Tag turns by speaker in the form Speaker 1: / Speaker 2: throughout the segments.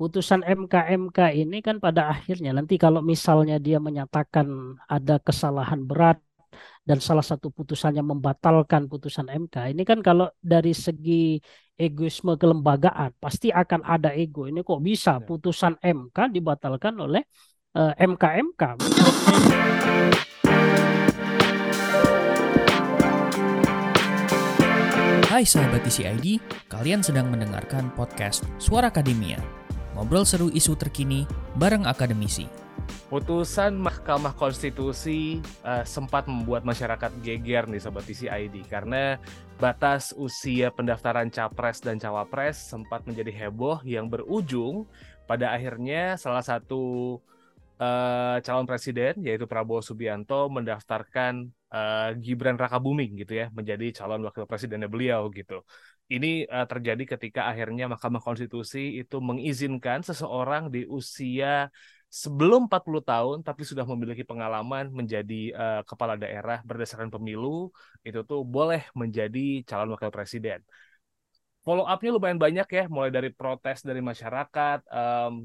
Speaker 1: putusan MK-MK ini kan pada akhirnya nanti kalau misalnya dia menyatakan ada kesalahan berat dan salah satu putusannya membatalkan putusan MK ini kan kalau dari segi egoisme kelembagaan pasti akan ada ego ini kok bisa ya. putusan MK dibatalkan oleh uh, eh, MK-MK
Speaker 2: Hai sahabat TCID, kalian sedang mendengarkan podcast Suara Akademia. Ngobrol seru isu terkini bareng akademisi.
Speaker 3: Putusan Mahkamah Konstitusi uh, sempat membuat masyarakat geger nih sobat TCID karena batas usia pendaftaran capres dan cawapres sempat menjadi heboh yang berujung pada akhirnya salah satu uh, calon presiden yaitu Prabowo Subianto mendaftarkan uh, Gibran Rakabuming gitu ya menjadi calon wakil presidennya beliau gitu. Ini uh, terjadi ketika akhirnya Mahkamah Konstitusi itu mengizinkan seseorang di usia sebelum 40 tahun tapi sudah memiliki pengalaman menjadi uh, kepala daerah berdasarkan pemilu itu tuh boleh menjadi calon wakil presiden. Follow up-nya lumayan banyak ya, mulai dari protes dari masyarakat, um,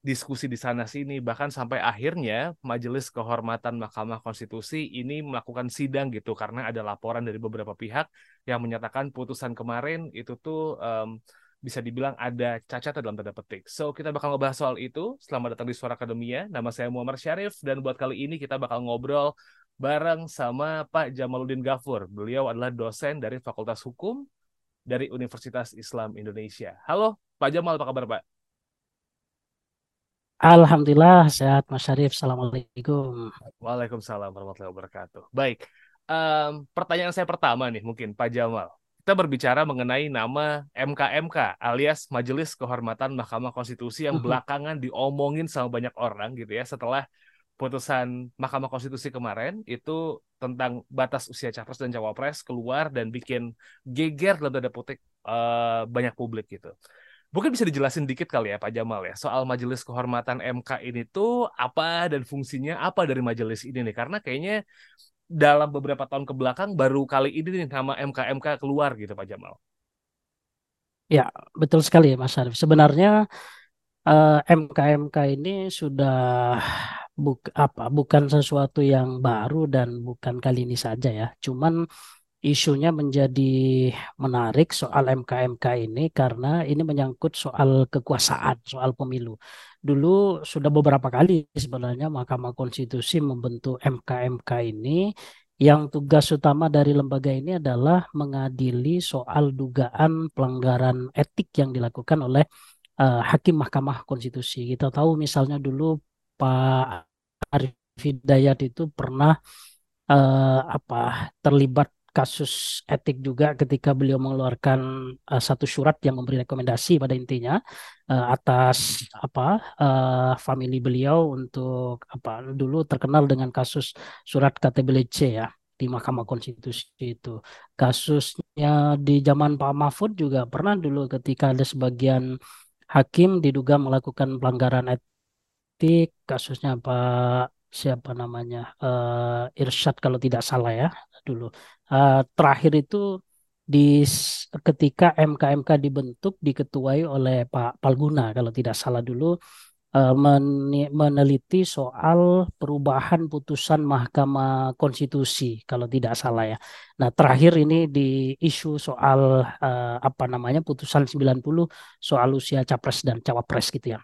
Speaker 3: diskusi di sana sini bahkan sampai akhirnya Majelis Kehormatan Mahkamah Konstitusi ini melakukan sidang gitu karena ada laporan dari beberapa pihak yang menyatakan putusan kemarin itu tuh um, bisa dibilang ada cacat dalam tanda petik. So kita bakal ngobrol soal itu. Selamat datang di Suara Akademia. Nama saya Muhammad Syarif dan buat kali ini kita bakal ngobrol bareng sama Pak Jamaluddin Gafur. Beliau adalah dosen dari Fakultas Hukum dari Universitas Islam Indonesia. Halo Pak Jamal, apa kabar Pak?
Speaker 1: Alhamdulillah sehat Mas Syarif. Assalamualaikum.
Speaker 3: Waalaikumsalam warahmatullahi wabarakatuh. Baik, um, pertanyaan saya pertama nih mungkin Pak Jamal. Kita berbicara mengenai nama MKMK alias Majelis Kehormatan Mahkamah Konstitusi yang mhm. belakangan diomongin sama banyak orang gitu ya setelah putusan Mahkamah Konstitusi kemarin itu tentang batas usia capres dan cawapres keluar dan bikin geger dalam tanda petik uh, banyak publik gitu. Mungkin bisa dijelasin dikit kali ya Pak Jamal ya soal Majelis Kehormatan MK ini tuh apa dan fungsinya apa dari majelis ini nih karena kayaknya dalam beberapa tahun ke belakang baru kali ini nih nama MK-MK keluar gitu Pak Jamal.
Speaker 1: Ya betul sekali ya Mas Arif. Sebenarnya eh, MK-MK ini sudah buk apa bukan sesuatu yang baru dan bukan kali ini saja ya. Cuman isunya menjadi menarik soal MK-MK ini karena ini menyangkut soal kekuasaan, soal pemilu. Dulu sudah beberapa kali sebenarnya Mahkamah Konstitusi membentuk MK-MK ini yang tugas utama dari lembaga ini adalah mengadili soal dugaan pelanggaran etik yang dilakukan oleh uh, hakim Mahkamah Konstitusi. Kita tahu misalnya dulu Pak Arif Hidayat itu pernah uh, apa terlibat kasus etik juga ketika beliau mengeluarkan uh, satu surat yang memberi rekomendasi pada intinya uh, atas apa uh, family beliau untuk apa dulu terkenal dengan kasus surat KTBLC ya di Mahkamah Konstitusi itu. Kasusnya di zaman Pak Mahfud juga pernah dulu ketika ada sebagian hakim diduga melakukan pelanggaran etik, kasusnya Pak siapa namanya uh, Irsyad kalau tidak salah ya dulu uh, terakhir itu di ketika MKMK dibentuk diketuai oleh Pak Palguna kalau tidak salah dulu uh, meneliti soal perubahan putusan Mahkamah Konstitusi kalau tidak salah ya. Nah, terakhir ini di isu soal uh, apa namanya putusan 90 soal usia capres dan cawapres gitu ya.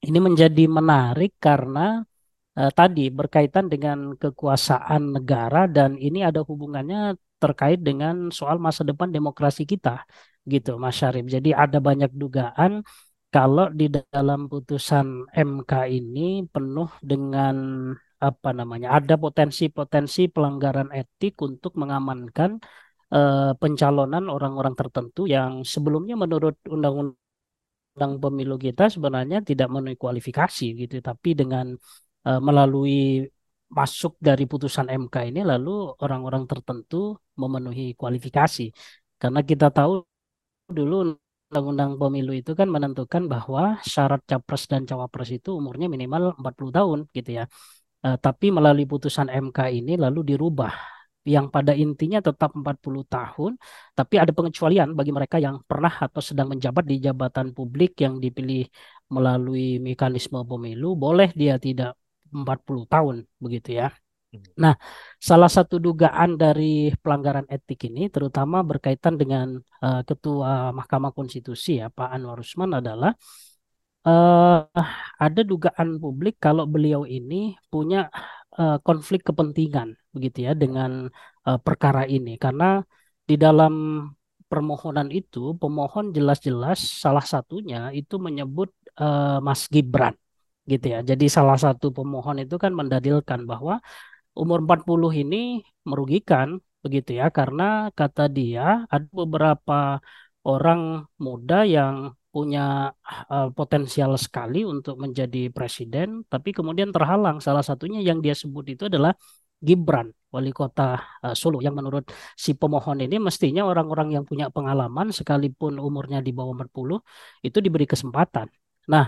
Speaker 1: Ini menjadi menarik karena uh, tadi berkaitan dengan kekuasaan negara dan ini ada hubungannya terkait dengan soal masa depan demokrasi kita gitu Mas Syarif. Jadi ada banyak dugaan kalau di dalam putusan MK ini penuh dengan apa namanya ada potensi-potensi pelanggaran etik untuk mengamankan uh, pencalonan orang-orang tertentu yang sebelumnya menurut undang-undang pemilu kita sebenarnya tidak memenuhi kualifikasi gitu tapi dengan uh, melalui masuk dari putusan MK ini lalu orang-orang tertentu memenuhi kualifikasi. Karena kita tahu dulu Undang-Undang Pemilu itu kan menentukan bahwa syarat capres dan cawapres itu umurnya minimal 40 tahun gitu ya. Uh, tapi melalui putusan MK ini lalu dirubah yang pada intinya tetap 40 tahun, tapi ada pengecualian bagi mereka yang pernah atau sedang menjabat di jabatan publik yang dipilih melalui mekanisme pemilu, boleh dia tidak 40 tahun begitu ya. Hmm. Nah, salah satu dugaan dari pelanggaran etik ini terutama berkaitan dengan uh, Ketua Mahkamah Konstitusi ya Pak Anwar Usman adalah uh, ada dugaan publik kalau beliau ini punya uh, konflik kepentingan begitu ya dengan uh, perkara ini karena di dalam permohonan itu pemohon jelas-jelas salah satunya itu menyebut uh, Mas Gibran gitu ya. Jadi salah satu pemohon itu kan mendadilkan bahwa umur 40 ini merugikan begitu ya karena kata dia ada beberapa orang muda yang punya uh, potensial sekali untuk menjadi presiden tapi kemudian terhalang salah satunya yang dia sebut itu adalah Gibran wali kota uh, Solo yang menurut si pemohon ini mestinya orang-orang yang punya pengalaman sekalipun umurnya di bawah 40 itu diberi kesempatan. Nah,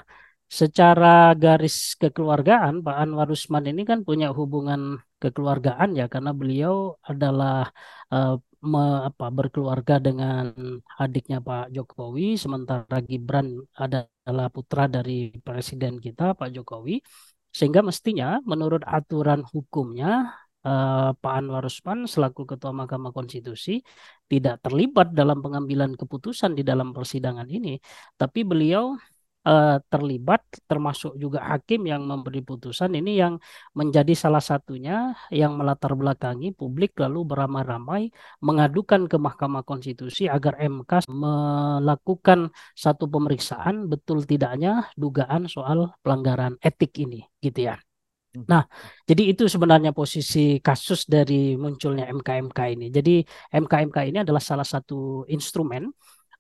Speaker 1: secara garis kekeluargaan Pak Anwar Usman ini kan punya hubungan kekeluargaan ya karena beliau adalah uh, me, apa, berkeluarga dengan adiknya Pak Jokowi sementara Gibran adalah putra dari presiden kita Pak Jokowi. Sehingga mestinya menurut aturan hukumnya uh, Pak Anwar Usman selaku Ketua Mahkamah Konstitusi tidak terlibat dalam pengambilan keputusan di dalam persidangan ini. Tapi beliau uh, terlibat termasuk juga hakim yang memberi putusan ini yang menjadi salah satunya yang melatar belakangi publik lalu beramai-ramai mengadukan ke Mahkamah Konstitusi agar MK melakukan satu pemeriksaan betul tidaknya dugaan soal pelanggaran etik ini gitu ya. Hmm. Nah, jadi itu sebenarnya posisi kasus dari munculnya MKMK ini. Jadi MKMK ini adalah salah satu instrumen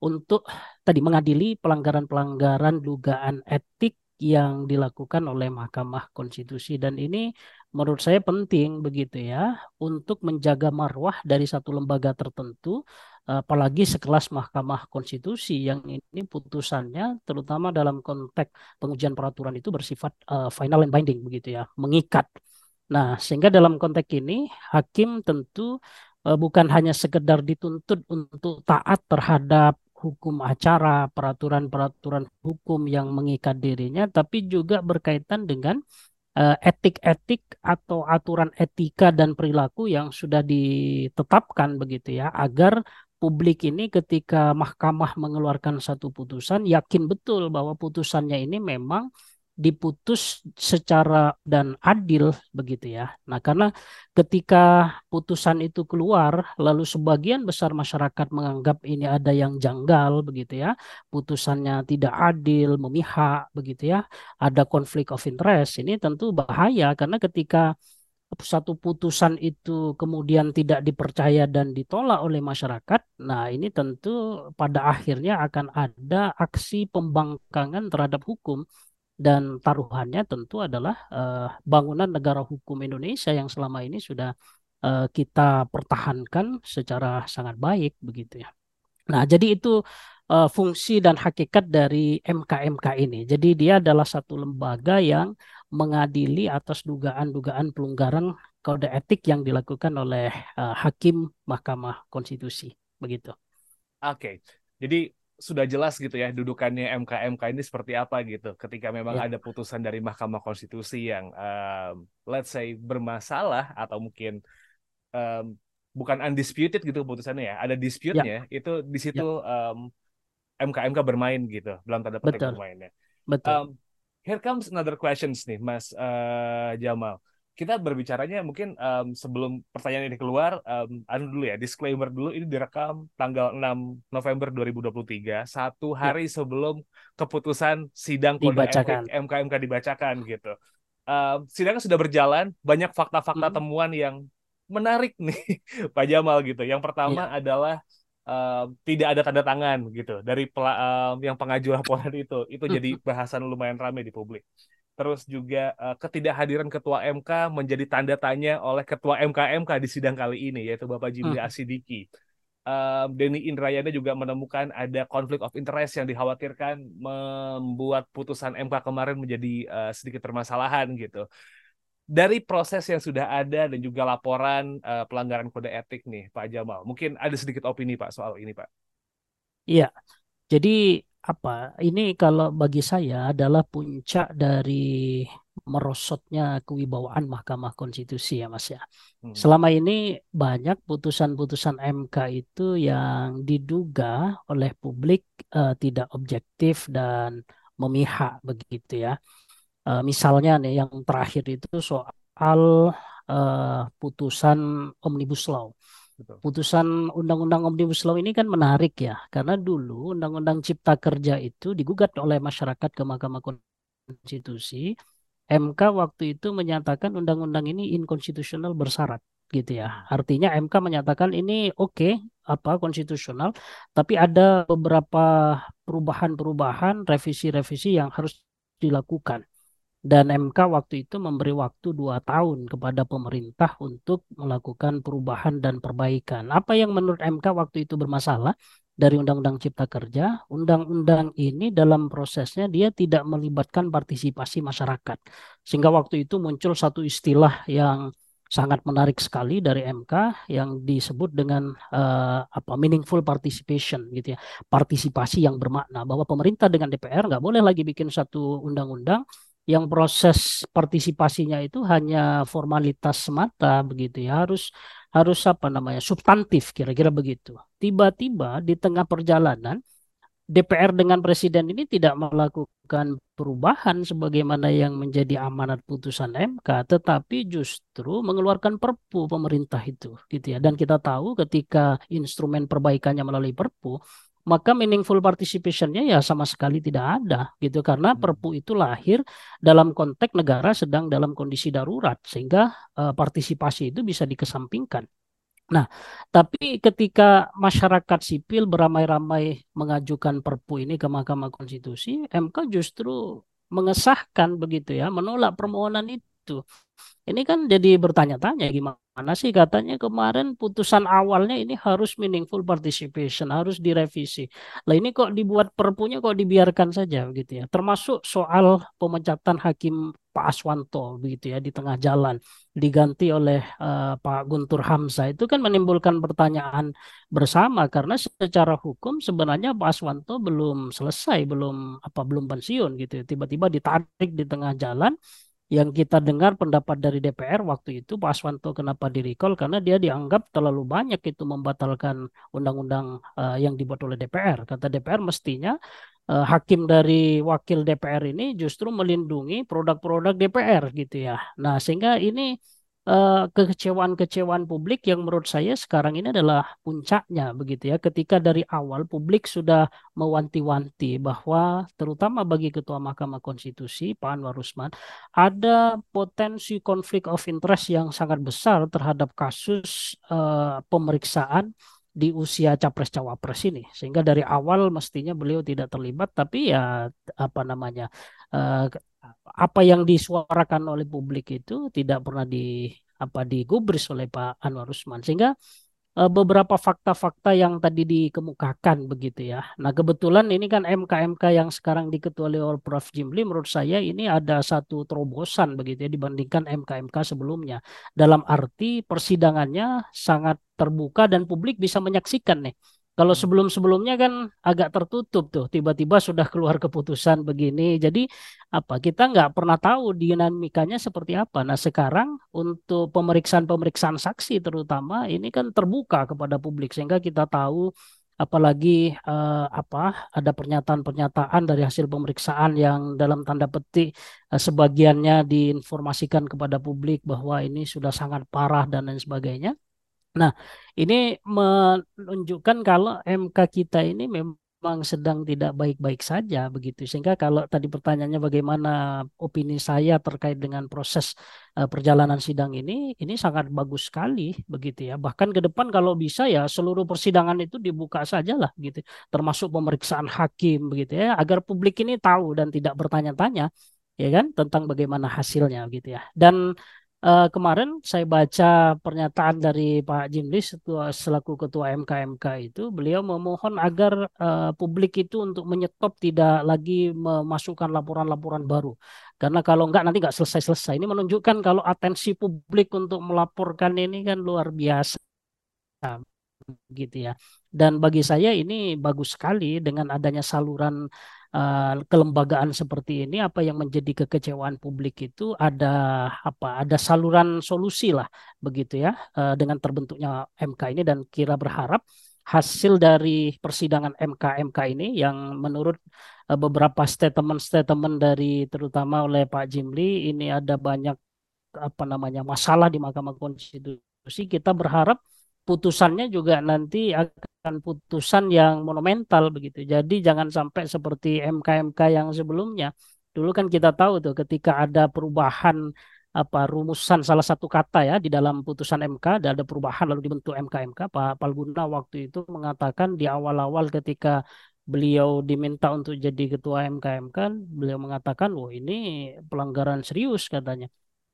Speaker 1: untuk tadi mengadili pelanggaran-pelanggaran dugaan etik yang dilakukan oleh Mahkamah Konstitusi dan ini menurut saya penting begitu ya untuk menjaga marwah dari satu lembaga tertentu apalagi sekelas Mahkamah Konstitusi yang ini putusannya terutama dalam konteks pengujian peraturan itu bersifat uh, final and binding begitu ya mengikat. Nah, sehingga dalam konteks ini hakim tentu uh, bukan hanya sekedar dituntut untuk taat terhadap hukum acara, peraturan-peraturan hukum yang mengikat dirinya, tapi juga berkaitan dengan eh, etik-etik atau aturan etika dan perilaku yang sudah ditetapkan begitu ya, agar publik ini ketika mahkamah mengeluarkan satu putusan yakin betul bahwa putusannya ini memang diputus secara dan adil begitu ya. Nah, karena ketika putusan itu keluar lalu sebagian besar masyarakat menganggap ini ada yang janggal begitu ya. Putusannya tidak adil, memihak begitu ya. Ada konflik of interest. Ini tentu bahaya karena ketika satu putusan itu kemudian tidak dipercaya dan ditolak oleh masyarakat, nah ini tentu pada akhirnya akan ada aksi pembangkangan terhadap hukum dan taruhannya tentu adalah uh, bangunan negara hukum Indonesia yang selama ini sudah uh, kita pertahankan secara sangat baik begitu ya. Nah, jadi itu uh, fungsi dan hakikat dari MKMK ini. Jadi dia adalah satu lembaga yang mengadili atas dugaan-dugaan pelanggaran kode etik yang dilakukan oleh uh, hakim Mahkamah Konstitusi begitu.
Speaker 3: Oke. Jadi sudah jelas gitu ya dudukannya MK-MK ini seperti apa gitu ketika memang ya. ada putusan dari Mahkamah Konstitusi yang um, let's say bermasalah atau mungkin um, bukan undisputed gitu putusannya ya ada dispute-nya ya. itu di situ ya. um, MK-MK bermain gitu dalam tanda petik bermainnya. Betul. Um, here comes another questions nih Mas uh, Jamal kita berbicaranya mungkin um, sebelum pertanyaan ini keluar, um, anu dulu ya, disclaimer dulu ini direkam tanggal 6 November 2023, satu ya. hari ya. sebelum keputusan sidang kode dibacakan. MKMK dibacakan gitu. Um, sidangnya sudah berjalan, banyak fakta-fakta hmm. temuan yang menarik nih Pak Jamal gitu. Yang pertama ya. adalah um, tidak ada tanda tangan gitu dari um, yang pengajuan laporan itu. Itu jadi bahasan lumayan ramai di publik terus juga uh, ketidakhadiran ketua MK menjadi tanda tanya oleh ketua MK-MK di sidang kali ini yaitu Bapak Jimli hmm. Asidiki. Uh, Denny Indrayana juga menemukan ada konflik of interest yang dikhawatirkan membuat putusan MK kemarin menjadi uh, sedikit permasalahan gitu. dari proses yang sudah ada dan juga laporan uh, pelanggaran kode etik nih Pak Jamal, mungkin ada sedikit opini Pak soal ini Pak.
Speaker 1: Iya, jadi apa ini kalau bagi saya adalah puncak dari merosotnya kewibawaan Mahkamah Konstitusi ya Mas ya. Hmm. Selama ini banyak putusan-putusan MK itu yang diduga oleh publik uh, tidak objektif dan memihak begitu ya. Uh, misalnya nih yang terakhir itu soal uh, putusan Omnibus Law. Putusan Undang-Undang Omnibus Law ini kan menarik ya, karena dulu Undang-Undang Cipta Kerja itu digugat oleh masyarakat ke Mahkamah Konstitusi. MK waktu itu menyatakan undang-undang ini inkonstitusional bersyarat gitu ya. Artinya MK menyatakan ini oke okay, apa konstitusional, tapi ada beberapa perubahan-perubahan, revisi-revisi yang harus dilakukan dan MK waktu itu memberi waktu dua tahun kepada pemerintah untuk melakukan perubahan dan perbaikan. Apa yang menurut MK waktu itu bermasalah dari Undang-Undang Cipta Kerja, undang-undang ini dalam prosesnya dia tidak melibatkan partisipasi masyarakat. Sehingga waktu itu muncul satu istilah yang sangat menarik sekali dari MK yang disebut dengan uh, apa meaningful participation gitu ya partisipasi yang bermakna bahwa pemerintah dengan DPR nggak boleh lagi bikin satu undang-undang yang proses partisipasinya itu hanya formalitas semata begitu ya. Harus harus apa namanya substantif kira-kira begitu. Tiba-tiba di tengah perjalanan DPR dengan presiden ini tidak melakukan perubahan sebagaimana yang menjadi amanat putusan MK tetapi justru mengeluarkan perpu pemerintah itu gitu ya. Dan kita tahu ketika instrumen perbaikannya melalui perpu maka meaningful participationnya ya sama sekali tidak ada gitu karena hmm. Perpu itu lahir dalam konteks negara sedang dalam kondisi darurat sehingga uh, partisipasi itu bisa dikesampingkan. Nah, tapi ketika masyarakat sipil beramai-ramai mengajukan Perpu ini ke Mahkamah Konstitusi, MK justru mengesahkan begitu ya, menolak permohonan itu. Ini kan jadi bertanya-tanya gimana mana sih katanya kemarin putusan awalnya ini harus meaningful participation, harus direvisi. Lah ini kok dibuat perpunya kok dibiarkan saja begitu ya. Termasuk soal pemecatan hakim Pak Aswanto begitu ya di tengah jalan diganti oleh uh, Pak Guntur Hamzah itu kan menimbulkan pertanyaan bersama karena secara hukum sebenarnya Pak Aswanto belum selesai, belum apa belum pensiun gitu. Ya. Tiba-tiba ditarik di tengah jalan yang kita dengar pendapat dari DPR waktu itu Pak Aswanto kenapa di recall karena dia dianggap terlalu banyak itu membatalkan undang-undang uh, yang dibuat oleh DPR. Kata DPR mestinya uh, hakim dari wakil DPR ini justru melindungi produk-produk DPR gitu ya. Nah, sehingga ini uh, kekecewaan-kecewaan publik yang menurut saya sekarang ini adalah puncaknya begitu ya. Ketika dari awal publik sudah mewanti-wanti bahwa terutama bagi ketua Mahkamah Konstitusi Pak Anwar Usman ada potensi konflik of interest yang sangat besar terhadap kasus uh, pemeriksaan di usia capres cawapres ini. Sehingga dari awal mestinya beliau tidak terlibat tapi ya apa namanya uh, apa yang disuarakan oleh publik itu tidak pernah di apa digubris oleh Pak Anwar Usman. Sehingga beberapa fakta-fakta yang tadi dikemukakan begitu ya. Nah kebetulan ini kan MK-MK yang sekarang diketuai oleh Prof. Jimli menurut saya ini ada satu terobosan begitu ya dibandingkan MK-MK sebelumnya. Dalam arti persidangannya sangat terbuka dan publik bisa menyaksikan nih kalau sebelum-sebelumnya kan agak tertutup tuh, tiba-tiba sudah keluar keputusan begini. Jadi apa kita nggak pernah tahu dinamikanya seperti apa. Nah sekarang untuk pemeriksaan-pemeriksaan saksi terutama ini kan terbuka kepada publik sehingga kita tahu apalagi eh, apa ada pernyataan-pernyataan dari hasil pemeriksaan yang dalam tanda petik eh, sebagiannya diinformasikan kepada publik bahwa ini sudah sangat parah dan lain sebagainya. Nah, ini menunjukkan kalau MK kita ini memang sedang tidak baik-baik saja begitu. Sehingga kalau tadi pertanyaannya bagaimana opini saya terkait dengan proses uh, perjalanan sidang ini, ini sangat bagus sekali begitu ya. Bahkan ke depan kalau bisa ya seluruh persidangan itu dibuka sajalah gitu. Termasuk pemeriksaan hakim begitu ya, agar publik ini tahu dan tidak bertanya-tanya ya kan tentang bagaimana hasilnya gitu ya. Dan uh, kemarin saya baca pernyataan dari Pak Jimli selaku ketua MKMK itu beliau memohon agar uh, publik itu untuk menyetop tidak lagi memasukkan laporan-laporan baru. Karena kalau enggak nanti enggak selesai-selesai. Ini menunjukkan kalau atensi publik untuk melaporkan ini kan luar biasa gitu ya. Dan bagi saya ini bagus sekali dengan adanya saluran uh, kelembagaan seperti ini apa yang menjadi kekecewaan publik itu ada apa ada saluran solusi lah begitu ya uh, dengan terbentuknya MK ini. Dan kira berharap hasil dari persidangan MK-MK ini yang menurut uh, beberapa statement-statement dari terutama oleh Pak Jimli ini ada banyak apa namanya masalah di Mahkamah Konstitusi. Kita berharap putusannya juga nanti akan putusan yang monumental begitu. Jadi jangan sampai seperti MK-MK yang sebelumnya. Dulu kan kita tahu tuh ketika ada perubahan apa rumusan salah satu kata ya di dalam putusan MK ada perubahan lalu dibentuk MK-MK Pak Palguna waktu itu mengatakan di awal-awal ketika beliau diminta untuk jadi ketua MK-MK beliau mengatakan wah ini pelanggaran serius katanya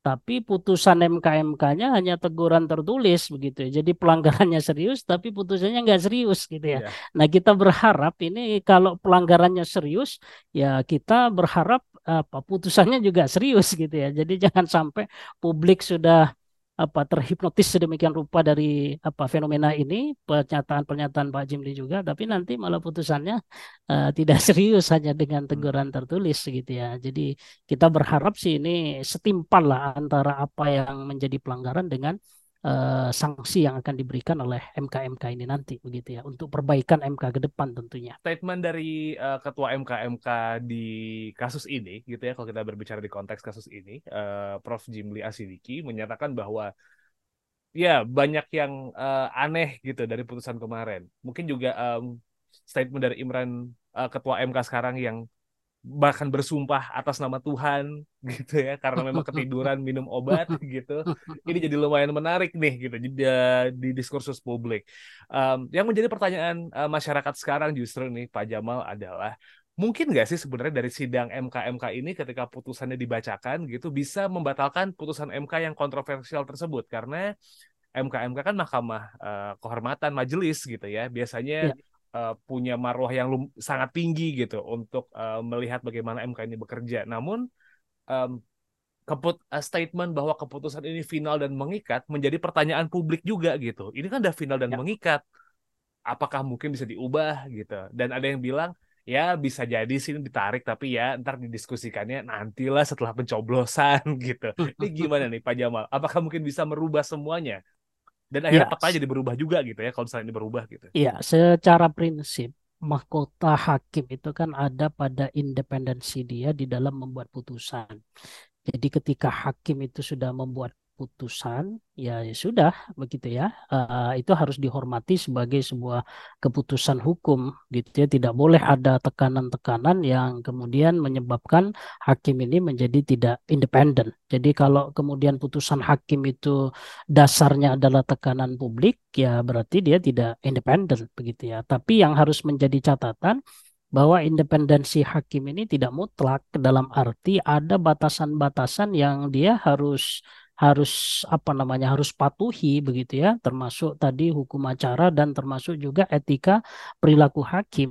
Speaker 1: tapi putusan MK-MK-nya hanya teguran tertulis begitu ya. Jadi pelanggarannya serius tapi putusannya nggak serius gitu ya. Yeah. Nah kita berharap ini kalau pelanggarannya serius ya kita berharap apa putusannya juga serius gitu ya. Jadi jangan sampai publik sudah apa terhipnotis sedemikian rupa dari apa fenomena ini pernyataan-pernyataan Pak Jimli juga tapi nanti malah putusannya uh, tidak serius hanya dengan hmm. teguran tertulis gitu ya jadi kita berharap sih ini setimpal lah antara apa yang menjadi pelanggaran dengan uh, sanksi yang akan diberikan oleh MK-MK ini nanti begitu ya untuk perbaikan MK ke depan tentunya.
Speaker 3: Statement dari uh, ketua MK-MK di kasus ini gitu ya kalau kita berbicara di konteks kasus ini uh, Prof Jimli Asidiki menyatakan bahwa ya banyak yang uh, aneh gitu dari putusan kemarin. Mungkin juga um, statement dari Imran uh, ketua MK sekarang yang bahkan bersumpah atas nama Tuhan gitu ya karena memang ketiduran minum obat gitu. Ini jadi lumayan menarik nih gitu di, di diskursus publik. Um, yang menjadi pertanyaan uh, masyarakat sekarang justru nih Pak Jamal adalah mungkin nggak sih sebenarnya dari sidang MK-MK ini ketika putusannya dibacakan gitu bisa membatalkan putusan MK yang kontroversial tersebut? Karena MK-MK kan mahkamah uh, kehormatan majelis gitu ya. Biasanya ya uh, punya marwah yang sangat tinggi gitu untuk uh, melihat bagaimana MK ini bekerja. Namun um, keput uh, statement bahwa keputusan ini final dan mengikat menjadi pertanyaan publik juga gitu. Ini kan udah final dan ya. mengikat. Apakah mungkin bisa diubah gitu? Dan ada yang bilang ya bisa jadi sini ditarik tapi ya ntar didiskusikannya nantilah setelah pencoblosan gitu. Ini gimana nih Pak Jamal? Apakah mungkin bisa merubah semuanya? Dan akhirnya ya. petanya jadi berubah juga gitu ya kalau misalnya ini berubah gitu.
Speaker 1: Iya, secara prinsip mahkota hakim itu kan ada pada independensi dia di dalam membuat putusan. Jadi ketika hakim itu sudah membuat putusan ya, ya sudah begitu ya. Uh, itu harus dihormati sebagai sebuah keputusan hukum gitu ya. Tidak boleh ada tekanan-tekanan yang kemudian menyebabkan hakim ini menjadi tidak independen. Jadi kalau kemudian putusan hakim itu dasarnya adalah tekanan publik ya berarti dia tidak independen begitu ya. Tapi yang harus menjadi catatan bahwa independensi hakim ini tidak mutlak dalam arti ada batasan-batasan yang dia harus harus apa namanya harus patuhi begitu ya termasuk tadi hukum acara dan termasuk juga etika perilaku hakim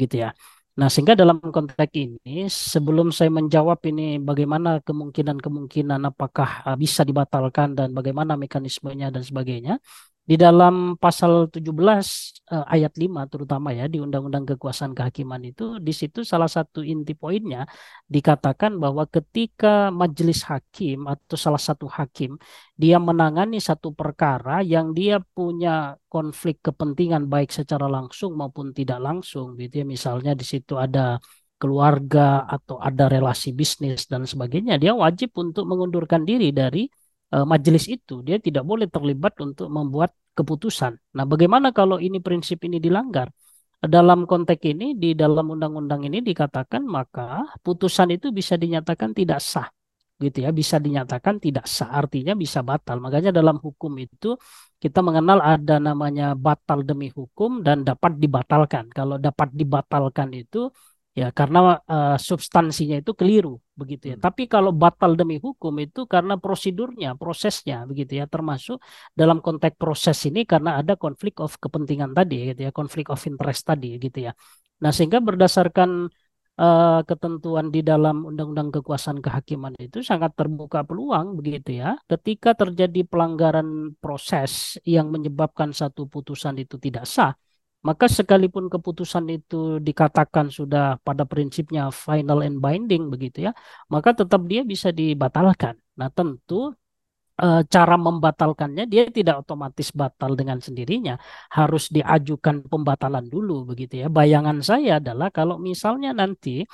Speaker 1: gitu ya. Nah, sehingga dalam konteks ini sebelum saya menjawab ini bagaimana kemungkinan-kemungkinan apakah bisa dibatalkan dan bagaimana mekanismenya dan sebagainya, di dalam pasal 17 uh, eh, ayat 5 terutama ya di Undang-Undang Kekuasaan Kehakiman itu di situ salah satu inti poinnya dikatakan bahwa ketika majelis hakim atau salah satu hakim dia menangani satu perkara yang dia punya konflik kepentingan baik secara langsung maupun tidak langsung gitu ya. Misalnya di situ ada keluarga atau ada relasi bisnis dan sebagainya dia wajib untuk mengundurkan diri dari uh, majelis itu dia tidak boleh terlibat untuk membuat keputusan. Nah, bagaimana kalau ini prinsip ini dilanggar? Dalam konteks ini di dalam undang-undang ini dikatakan maka putusan itu bisa dinyatakan tidak sah gitu ya bisa dinyatakan tidak sah artinya bisa batal makanya dalam hukum itu kita mengenal ada namanya batal demi hukum dan dapat dibatalkan kalau dapat dibatalkan itu ya karena uh, substansinya itu keliru begitu ya. Hmm. Tapi kalau batal demi hukum itu karena prosedurnya, prosesnya begitu ya, termasuk dalam konteks proses ini karena ada konflik of kepentingan tadi gitu ya, konflik of interest tadi gitu ya. Nah, sehingga berdasarkan uh, ketentuan di dalam Undang-Undang Kekuasaan Kehakiman itu sangat terbuka peluang begitu ya. Ketika terjadi pelanggaran proses yang menyebabkan satu putusan itu tidak sah, maka sekalipun keputusan itu dikatakan sudah pada prinsipnya final and binding begitu ya, maka tetap dia bisa dibatalkan. Nah, tentu eh, cara membatalkannya dia tidak otomatis batal dengan sendirinya, harus diajukan pembatalan dulu begitu ya. Bayangan saya adalah kalau misalnya nanti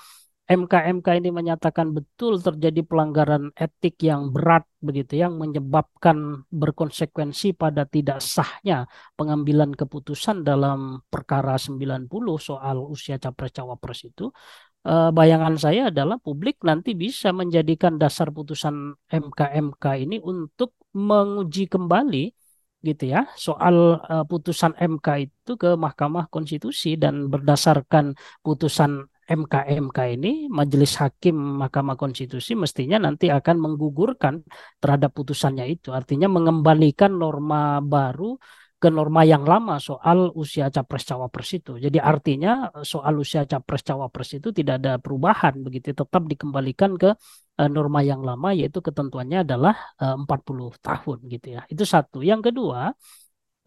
Speaker 1: MK-MK ini menyatakan betul terjadi pelanggaran etik yang berat begitu yang menyebabkan berkonsekuensi pada tidak sahnya pengambilan keputusan dalam perkara 90 soal usia capres cawapres itu. Eh, bayangan saya adalah publik nanti bisa menjadikan dasar putusan MK-MK ini untuk menguji kembali gitu ya soal uh, putusan MK itu ke Mahkamah Konstitusi dan berdasarkan putusan MK-MK ini Majelis Hakim Mahkamah Konstitusi mestinya nanti akan menggugurkan terhadap putusannya itu. Artinya mengembalikan norma baru ke norma yang lama soal usia capres cawapres itu. Jadi artinya soal usia capres cawapres itu tidak ada perubahan begitu, tetap dikembalikan ke uh, norma yang lama yaitu ketentuannya adalah uh, 40 tahun gitu ya. Itu satu. Yang kedua,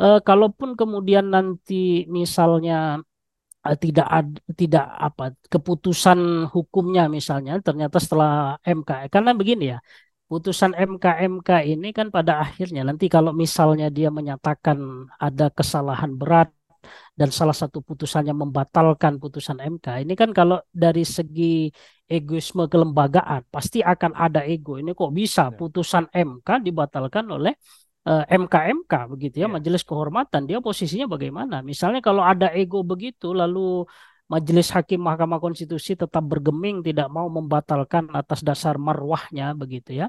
Speaker 1: kalaupun kemudian nanti misalnya Eh, tidak ada tidak apa keputusan hukumnya misalnya ternyata setelah MK karena begini ya putusan MK MK ini kan pada akhirnya nanti kalau misalnya dia menyatakan ada kesalahan berat dan salah satu putusannya membatalkan putusan MK ini kan kalau dari segi egoisme kelembagaan pasti akan ada ego ini kok bisa ya. putusan MK dibatalkan oleh MK-MK eh, begitu ya, yeah. majelis kehormatan dia posisinya bagaimana? Misalnya kalau ada ego begitu lalu majelis hakim Mahkamah Konstitusi tetap bergeming tidak mau membatalkan atas dasar marwahnya begitu ya.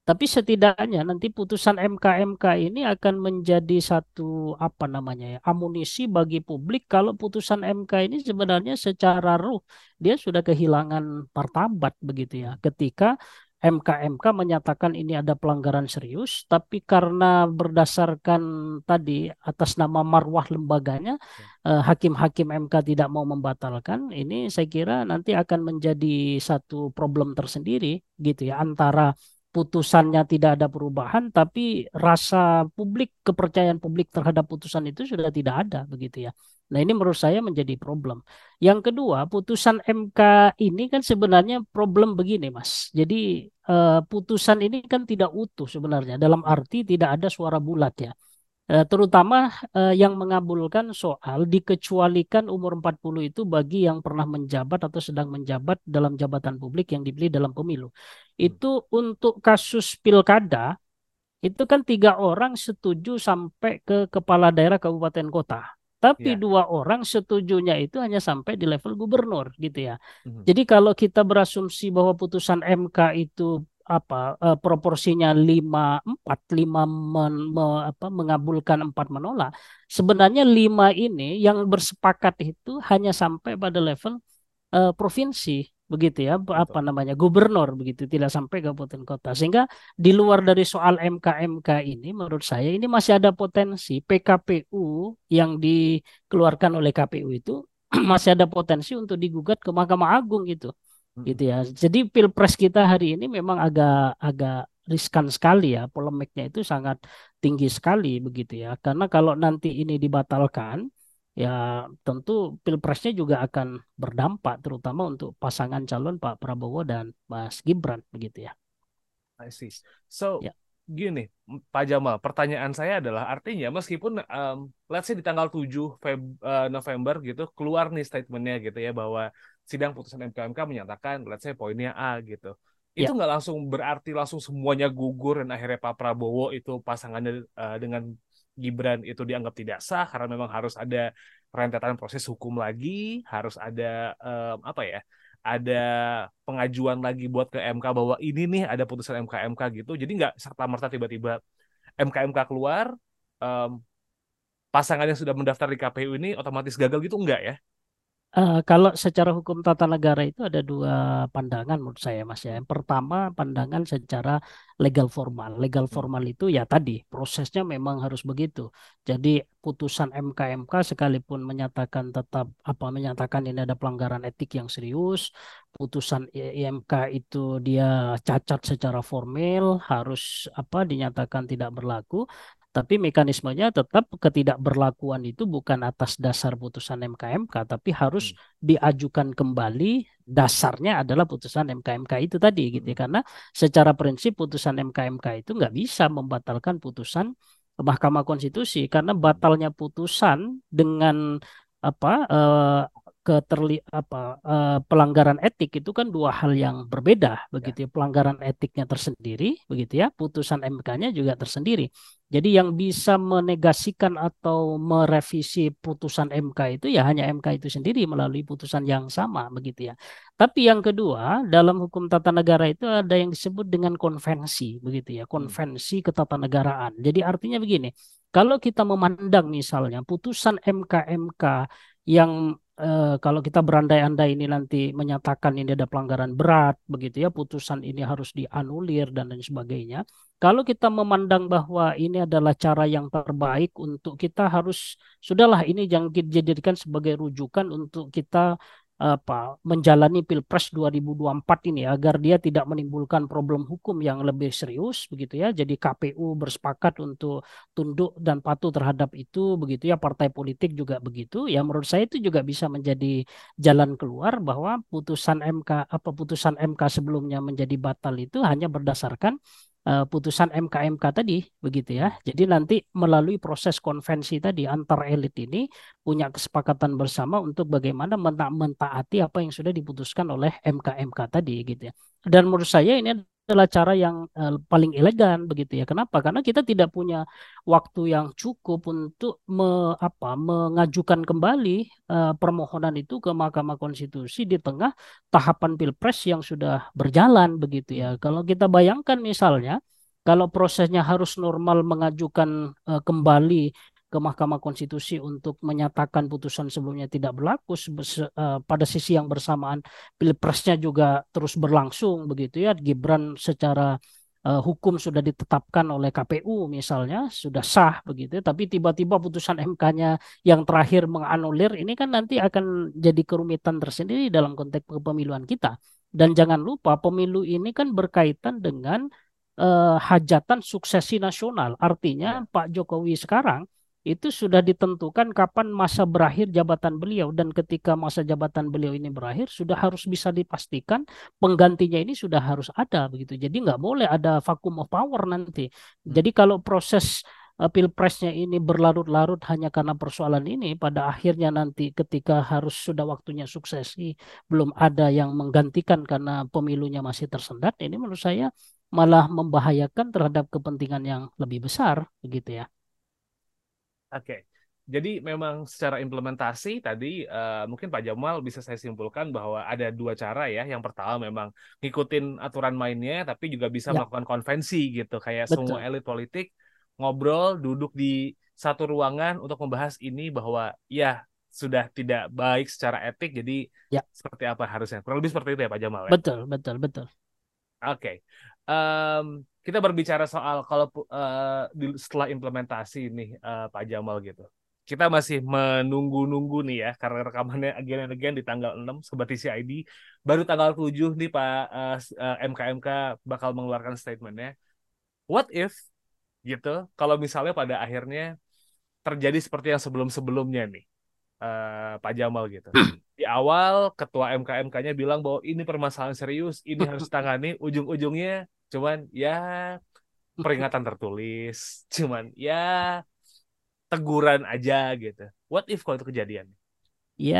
Speaker 1: Tapi setidaknya nanti putusan MK-MK ini akan menjadi satu apa namanya ya amunisi bagi publik kalau putusan MK ini sebenarnya secara ruh dia sudah kehilangan martabat begitu ya ketika MK-MK menyatakan ini ada pelanggaran serius, tapi karena berdasarkan tadi atas nama marwah lembaganya, ya. eh, hakim-hakim eh, MK tidak mau membatalkan, ini saya kira nanti akan menjadi satu problem tersendiri gitu ya antara putusannya tidak ada perubahan, tapi rasa publik, kepercayaan publik terhadap putusan itu sudah tidak ada begitu ya. Nah ini menurut saya menjadi problem. Yang kedua, putusan MK ini kan sebenarnya problem begini Mas. Jadi uh, putusan ini kan tidak utuh sebenarnya. Dalam arti tidak ada suara bulat ya. Uh, terutama uh, yang mengabulkan soal dikecualikan umur 40 itu bagi yang pernah menjabat atau sedang menjabat dalam jabatan publik yang dipilih dalam pemilu. Hmm. Itu untuk kasus pilkada itu kan tiga orang setuju sampai ke kepala daerah kabupaten kota tapi yeah. dua orang setujunya itu hanya sampai di level gubernur gitu ya. Mm-hmm. Jadi kalau kita berasumsi bahwa putusan MK itu apa uh, proporsinya lima empat lima men, me, apa, mengabulkan empat menolak. Sebenarnya lima ini yang bersepakat itu hanya sampai pada level uh, provinsi begitu ya Betul. apa namanya gubernur begitu tidak sampai kabupaten kota. Sehingga di luar dari soal MK-MK ini menurut saya ini masih ada potensi PKPU yang dikeluarkan oleh KPU itu masih ada potensi untuk digugat ke Mahkamah Agung gitu gitu ya jadi pilpres kita hari ini memang agak agak riskan sekali ya polemiknya itu sangat tinggi sekali begitu ya karena kalau nanti ini dibatalkan ya tentu pilpresnya juga akan berdampak terutama untuk pasangan calon Pak Prabowo dan Mas Gibran begitu ya.
Speaker 3: I see. So ya. gini Pak Jamal, pertanyaan saya adalah artinya meskipun um, let's say di tanggal 7 Feb, uh, November gitu keluar nih statementnya gitu ya bahwa sidang putusan MKMK menyatakan let's say poinnya A gitu. Ya. Itu nggak langsung berarti langsung semuanya gugur dan akhirnya Pak Prabowo itu pasangannya uh, dengan Gibran itu dianggap tidak sah karena memang harus ada rentetan proses hukum lagi, harus ada um, apa ya? ada pengajuan lagi buat ke MK bahwa ini nih ada putusan MK-MK gitu. Jadi nggak serta merta tiba-tiba MK-MK keluar, um, pasangan yang sudah mendaftar di KPU ini otomatis gagal gitu enggak ya?
Speaker 1: Uh, kalau secara hukum tata negara itu ada dua pandangan menurut saya Mas ya. Yang pertama pandangan secara legal formal. Legal hmm. formal itu ya tadi prosesnya memang harus begitu. Jadi putusan MK-MK sekalipun menyatakan tetap apa menyatakan ini ada pelanggaran etik yang serius, putusan IMK itu dia cacat secara formal harus apa dinyatakan tidak berlaku tapi mekanismenya tetap ketidakberlakuan itu bukan atas dasar putusan MKMK, tapi harus hmm. diajukan kembali dasarnya adalah putusan MKMK itu tadi gitu ya. Hmm. Karena secara prinsip putusan MKMK itu nggak bisa membatalkan putusan Mahkamah Konstitusi karena batalnya putusan dengan apa eh, keterli apa uh, pelanggaran etik itu kan dua hal yang berbeda begitu ya. Pelanggaran etiknya tersendiri begitu ya, putusan MK-nya juga tersendiri. Jadi yang bisa menegasikan atau merevisi putusan MK itu ya hanya MK itu sendiri melalui putusan yang sama begitu ya. Tapi yang kedua, dalam hukum tata negara itu ada yang disebut dengan konvensi begitu ya, hmm. konvensi ketatanegaraan. Jadi artinya begini, kalau kita memandang misalnya putusan MK-MK yang eh, kalau kita berandai-andai ini nanti menyatakan ini ada pelanggaran berat begitu ya putusan ini harus dianulir dan lain sebagainya. Kalau kita memandang bahwa ini adalah cara yang terbaik untuk kita harus sudahlah ini jangan dijadikan sebagai rujukan untuk kita apa menjalani Pilpres 2024 ini agar dia tidak menimbulkan problem hukum yang lebih serius begitu ya. Jadi KPU bersepakat untuk tunduk dan patuh terhadap itu begitu ya. Partai politik juga begitu. Ya menurut saya itu juga bisa menjadi jalan keluar bahwa putusan MK apa putusan MK sebelumnya menjadi batal itu hanya berdasarkan uh, putusan MK-MK tadi begitu ya. Jadi nanti melalui proses konvensi tadi antar elit ini punya kesepakatan bersama untuk bagaimana mentaati apa yang sudah diputuskan oleh MK-MK tadi gitu ya. Dan menurut saya ini adalah cara yang uh, paling elegan begitu ya. Kenapa? Karena kita tidak punya waktu yang cukup untuk me, apa, mengajukan kembali uh, permohonan itu ke Mahkamah Konstitusi di tengah tahapan Pilpres yang sudah berjalan begitu ya. Kalau kita bayangkan misalnya kalau prosesnya harus normal mengajukan uh, kembali ke Mahkamah Konstitusi untuk menyatakan putusan sebelumnya tidak berlaku uh, pada sisi yang bersamaan pilpresnya juga terus berlangsung begitu ya. Gibran secara uh, hukum sudah ditetapkan oleh KPU misalnya sudah sah begitu tapi tiba-tiba putusan MK-nya yang terakhir menganulir ini kan nanti akan jadi kerumitan tersendiri dalam konteks kepemiluan kita. Dan jangan lupa pemilu ini kan berkaitan dengan uh, hajatan suksesi nasional. Artinya ya. Pak Jokowi sekarang itu sudah ditentukan kapan masa berakhir jabatan beliau. Dan ketika masa jabatan beliau ini berakhir sudah harus bisa dipastikan penggantinya ini sudah harus ada begitu. Jadi nggak boleh ada vacuum of power nanti. Hmm. jadi kalau proses uh, pilpresnya ini berlarut-larut hanya karena persoalan ini pada akhirnya nanti ketika harus sudah waktunya suksesi belum ada yang menggantikan karena pemilunya masih tersendat ini menurut saya malah membahayakan terhadap kepentingan yang lebih besar begitu ya
Speaker 3: Oke. Jadi memang secara implementasi tadi uh, mungkin Pak Jamal bisa saya simpulkan bahwa ada dua cara ya. Yang pertama memang ngikutin aturan mainnya tapi juga bisa ya. melakukan konvensi gitu kayak Betul. semua elit politik ngobrol duduk di satu ruangan untuk membahas ini bahwa ya sudah tidak baik secara etik jadi ya. seperti apa harusnya. Kurang lebih seperti itu ya Pak Jamal ya.
Speaker 1: Betul, betul, betul.
Speaker 3: Oke. Okay. Um, kita berbicara soal kalau uh, setelah implementasi nih uh, Pak Jamal gitu. Kita masih menunggu-nunggu nih ya karena rekamannya again and again di tanggal 6 Sobat TCID. Baru tanggal 7 nih Pak uh, uh, MKMK bakal mengeluarkan statementnya. What if gitu kalau misalnya pada akhirnya terjadi seperti yang sebelum-sebelumnya nih uh, Pak Jamal gitu. Di awal ketua MKMK-nya bilang bahwa ini permasalahan serius, ini harus ditangani, ujung-ujungnya cuman ya peringatan tertulis. Cuman ya teguran aja gitu. What if kalau itu kejadian?
Speaker 1: Ya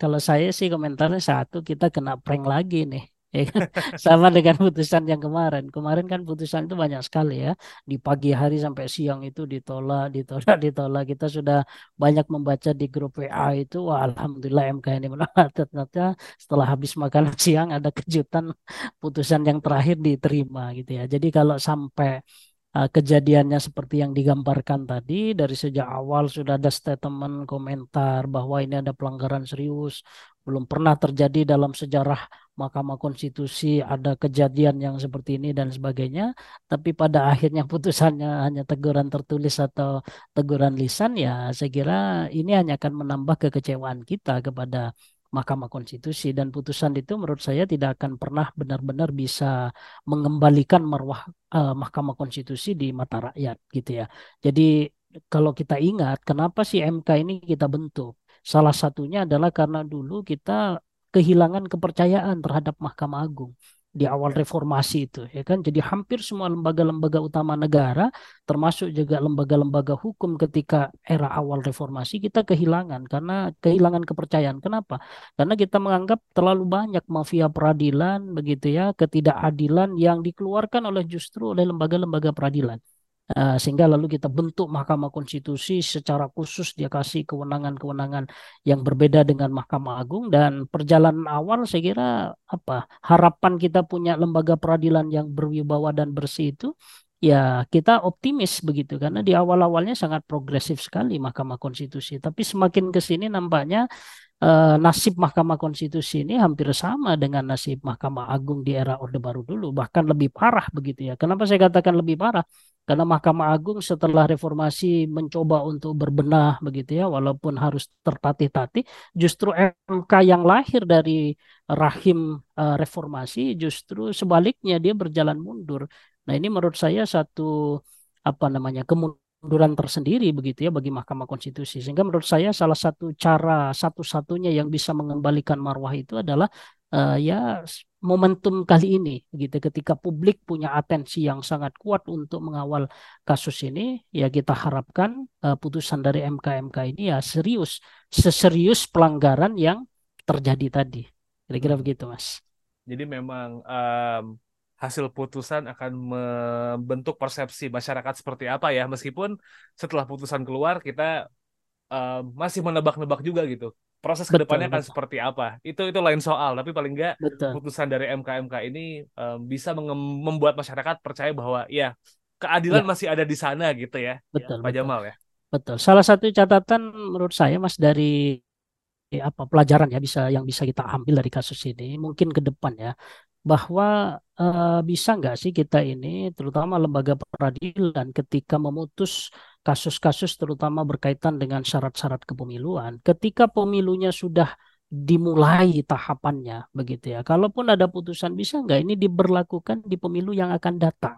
Speaker 1: kalau saya sih komentarnya satu kita kena prank lagi nih ya kan? sama dengan putusan yang kemarin. Kemarin kan putusan itu banyak sekali ya. Di pagi hari sampai siang itu ditolak ditolak ditolak. Kita sudah banyak membaca di grup WA itu wah alhamdulillah MK ini menolak. Ternyata setelah habis makan siang ada kejutan putusan yang terakhir diterima gitu ya. Jadi kalau sampai uh, kejadiannya seperti yang digambarkan tadi dari sejak awal sudah ada statement komentar bahwa ini ada pelanggaran serius belum pernah terjadi dalam sejarah Mahkamah Konstitusi ada kejadian yang seperti ini dan sebagainya tapi pada akhirnya putusannya hanya teguran tertulis atau teguran lisan ya saya kira ini hanya akan menambah kekecewaan kita kepada Mahkamah Konstitusi dan putusan itu menurut saya tidak akan pernah benar-benar bisa mengembalikan marwah uh, Mahkamah Konstitusi di mata rakyat gitu ya. Jadi kalau kita ingat kenapa sih MK ini kita bentuk? Salah satunya adalah karena dulu kita kehilangan kepercayaan terhadap Mahkamah Agung di awal reformasi itu ya kan? Jadi hampir semua lembaga-lembaga utama negara termasuk juga lembaga-lembaga hukum ketika era awal reformasi kita kehilangan karena kehilangan kepercayaan. Kenapa? Karena kita menganggap terlalu banyak mafia peradilan begitu ya ketidakadilan yang dikeluarkan oleh justru oleh lembaga-lembaga peradilan Uh, sehingga lalu kita bentuk Mahkamah Konstitusi secara khusus dia kasih kewenangan-kewenangan yang berbeda dengan Mahkamah Agung. Dan perjalanan awal saya kira apa harapan kita punya lembaga peradilan yang berwibawa dan bersih itu ya kita optimis begitu. Karena di awal-awalnya sangat progresif sekali Mahkamah Konstitusi. Tapi semakin ke sini nampaknya uh, nasib Mahkamah Konstitusi ini hampir sama dengan nasib Mahkamah Agung di era Orde Baru dulu bahkan lebih parah begitu ya kenapa saya katakan lebih parah karena Mahkamah Agung setelah reformasi mencoba untuk berbenah begitu ya walaupun harus tertatih-tatih justru MK yang lahir dari rahim uh, reformasi justru sebaliknya dia berjalan mundur. Nah, ini menurut saya satu apa namanya kemunduran tersendiri begitu ya bagi Mahkamah Konstitusi. Sehingga menurut saya salah satu cara satu-satunya yang bisa mengembalikan marwah itu adalah uh, ya momentum kali ini gitu ketika publik punya atensi yang sangat kuat untuk mengawal kasus ini ya kita harapkan uh, putusan dari MK-MK ini ya serius seserius pelanggaran yang terjadi tadi. Kira-kira begitu mas.
Speaker 3: Jadi memang um, hasil putusan akan membentuk persepsi masyarakat seperti apa ya. Meskipun setelah putusan keluar kita um, masih menebak-nebak juga gitu. Proses ke depannya akan seperti apa? Itu itu lain soal. Tapi paling enggak putusan dari MK-MK ini um, bisa membuat masyarakat percaya bahwa ya keadilan ya. masih ada di sana gitu ya, betul, ya, Pak Jamal ya.
Speaker 1: Betul. Salah satu catatan menurut saya Mas dari ya, apa pelajaran ya bisa yang bisa kita ambil dari kasus ini mungkin ke depan ya bahwa uh, bisa nggak sih kita ini terutama lembaga peradilan ketika memutus kasus-kasus terutama berkaitan dengan syarat-syarat kepemiluan. Ketika pemilunya sudah dimulai tahapannya begitu ya. Kalaupun ada putusan bisa nggak ini diberlakukan di pemilu yang akan datang.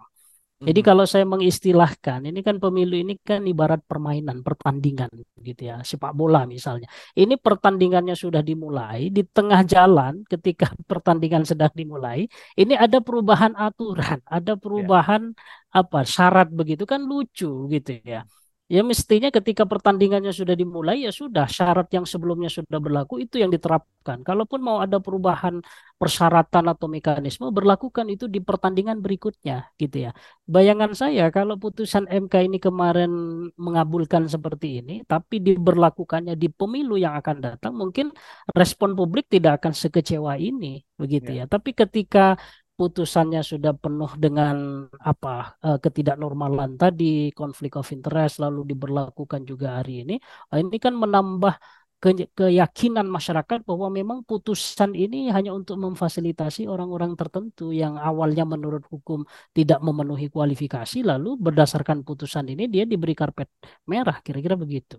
Speaker 1: Jadi kalau saya mengistilahkan, ini kan pemilu ini kan ibarat permainan, pertandingan gitu ya, sepak bola misalnya. Ini pertandingannya sudah dimulai, di tengah jalan ketika pertandingan sedang dimulai, ini ada perubahan aturan, ada perubahan yeah. apa syarat begitu kan lucu gitu ya. Ya mestinya ketika pertandingannya sudah dimulai ya sudah syarat yang sebelumnya sudah berlaku itu yang diterapkan. Kalaupun mau ada perubahan persyaratan atau mekanisme berlakukan itu di pertandingan berikutnya gitu ya. Bayangan saya kalau putusan MK ini kemarin mengabulkan seperti ini tapi diberlakukannya di pemilu yang akan datang mungkin respon publik tidak akan sekecewa ini begitu ya. ya. Tapi ketika putusannya sudah penuh dengan apa uh, ketidaknormalan tadi, konflik of interest lalu diberlakukan juga hari ini. Uh, ini kan menambah ke keyakinan masyarakat bahwa memang putusan ini hanya untuk memfasilitasi orang-orang tertentu yang awalnya menurut hukum tidak memenuhi kualifikasi lalu berdasarkan putusan ini dia diberi karpet merah kira-kira begitu.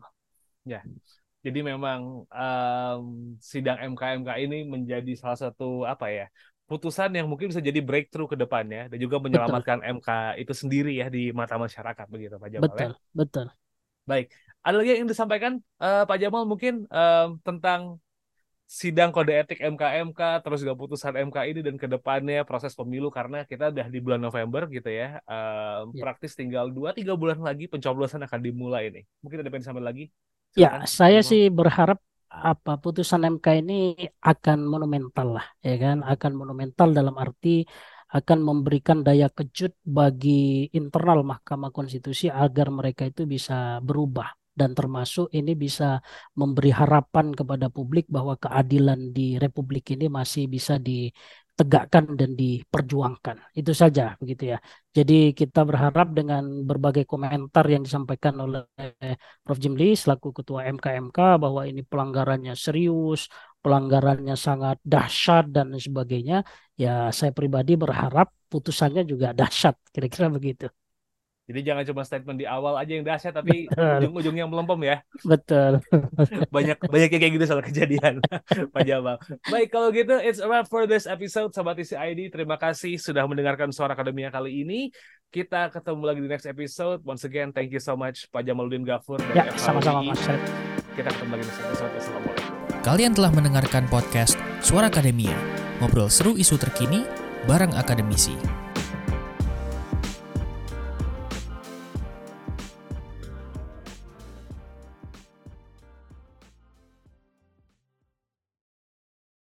Speaker 3: Ya. Jadi memang um, sidang MK-MK ini menjadi salah satu apa ya putusan yang mungkin bisa jadi breakthrough ke depannya dan juga menyelamatkan betul. MK itu sendiri ya di mata masyarakat begitu Pak Jamal.
Speaker 1: Ya? Betul, ya? betul.
Speaker 3: Baik, ada lagi yang ingin disampaikan uh, Pak Jamal mungkin uh, tentang sidang kode etik MK-MK terus juga putusan MK ini dan ke depannya proses pemilu karena kita udah di bulan November gitu ya. Uh, ya. Praktis tinggal 2 3 bulan lagi pencoblosan akan dimulai nih. Mungkin ada yang sampai lagi?
Speaker 1: Ya, Silakan, ya, saya sih berharap apa putusan MK ini akan monumental lah ya kan? Akan monumental dalam arti akan memberikan daya kejut bagi internal Mahkamah Konstitusi agar mereka itu bisa berubah. Dan termasuk ini bisa memberi harapan kepada publik bahwa keadilan di Republik ini masih bisa di ditegakkan dan diperjuangkan. Itu saja begitu ya. Jadi kita berharap dengan berbagai komentar yang disampaikan oleh Prof. Jimli selaku Ketua MKMK bahwa ini pelanggarannya serius, pelanggarannya sangat dahsyat dan sebagainya, ya saya pribadi berharap putusannya juga dahsyat, kira-kira begitu.
Speaker 3: Jadi jangan cuma statement di awal aja yang dahsyat tapi ujung-ujungnya melempem ya.
Speaker 1: Betul.
Speaker 3: banyak banyak yang kayak gitu soal kejadian Pak Jamal. Baik kalau gitu it's a wrap for this episode Sobat Isi ID. Terima kasih sudah mendengarkan suara akademia kali ini. Kita ketemu lagi di next episode. Once again thank you so much Pak Jamaludin Gafur
Speaker 1: dan Ya, sama-sama Mas
Speaker 3: Kita ketemu lagi di next episode. Assalamualaikum.
Speaker 2: Kalian telah mendengarkan podcast Suara Akademia. Ngobrol seru isu terkini bareng akademisi.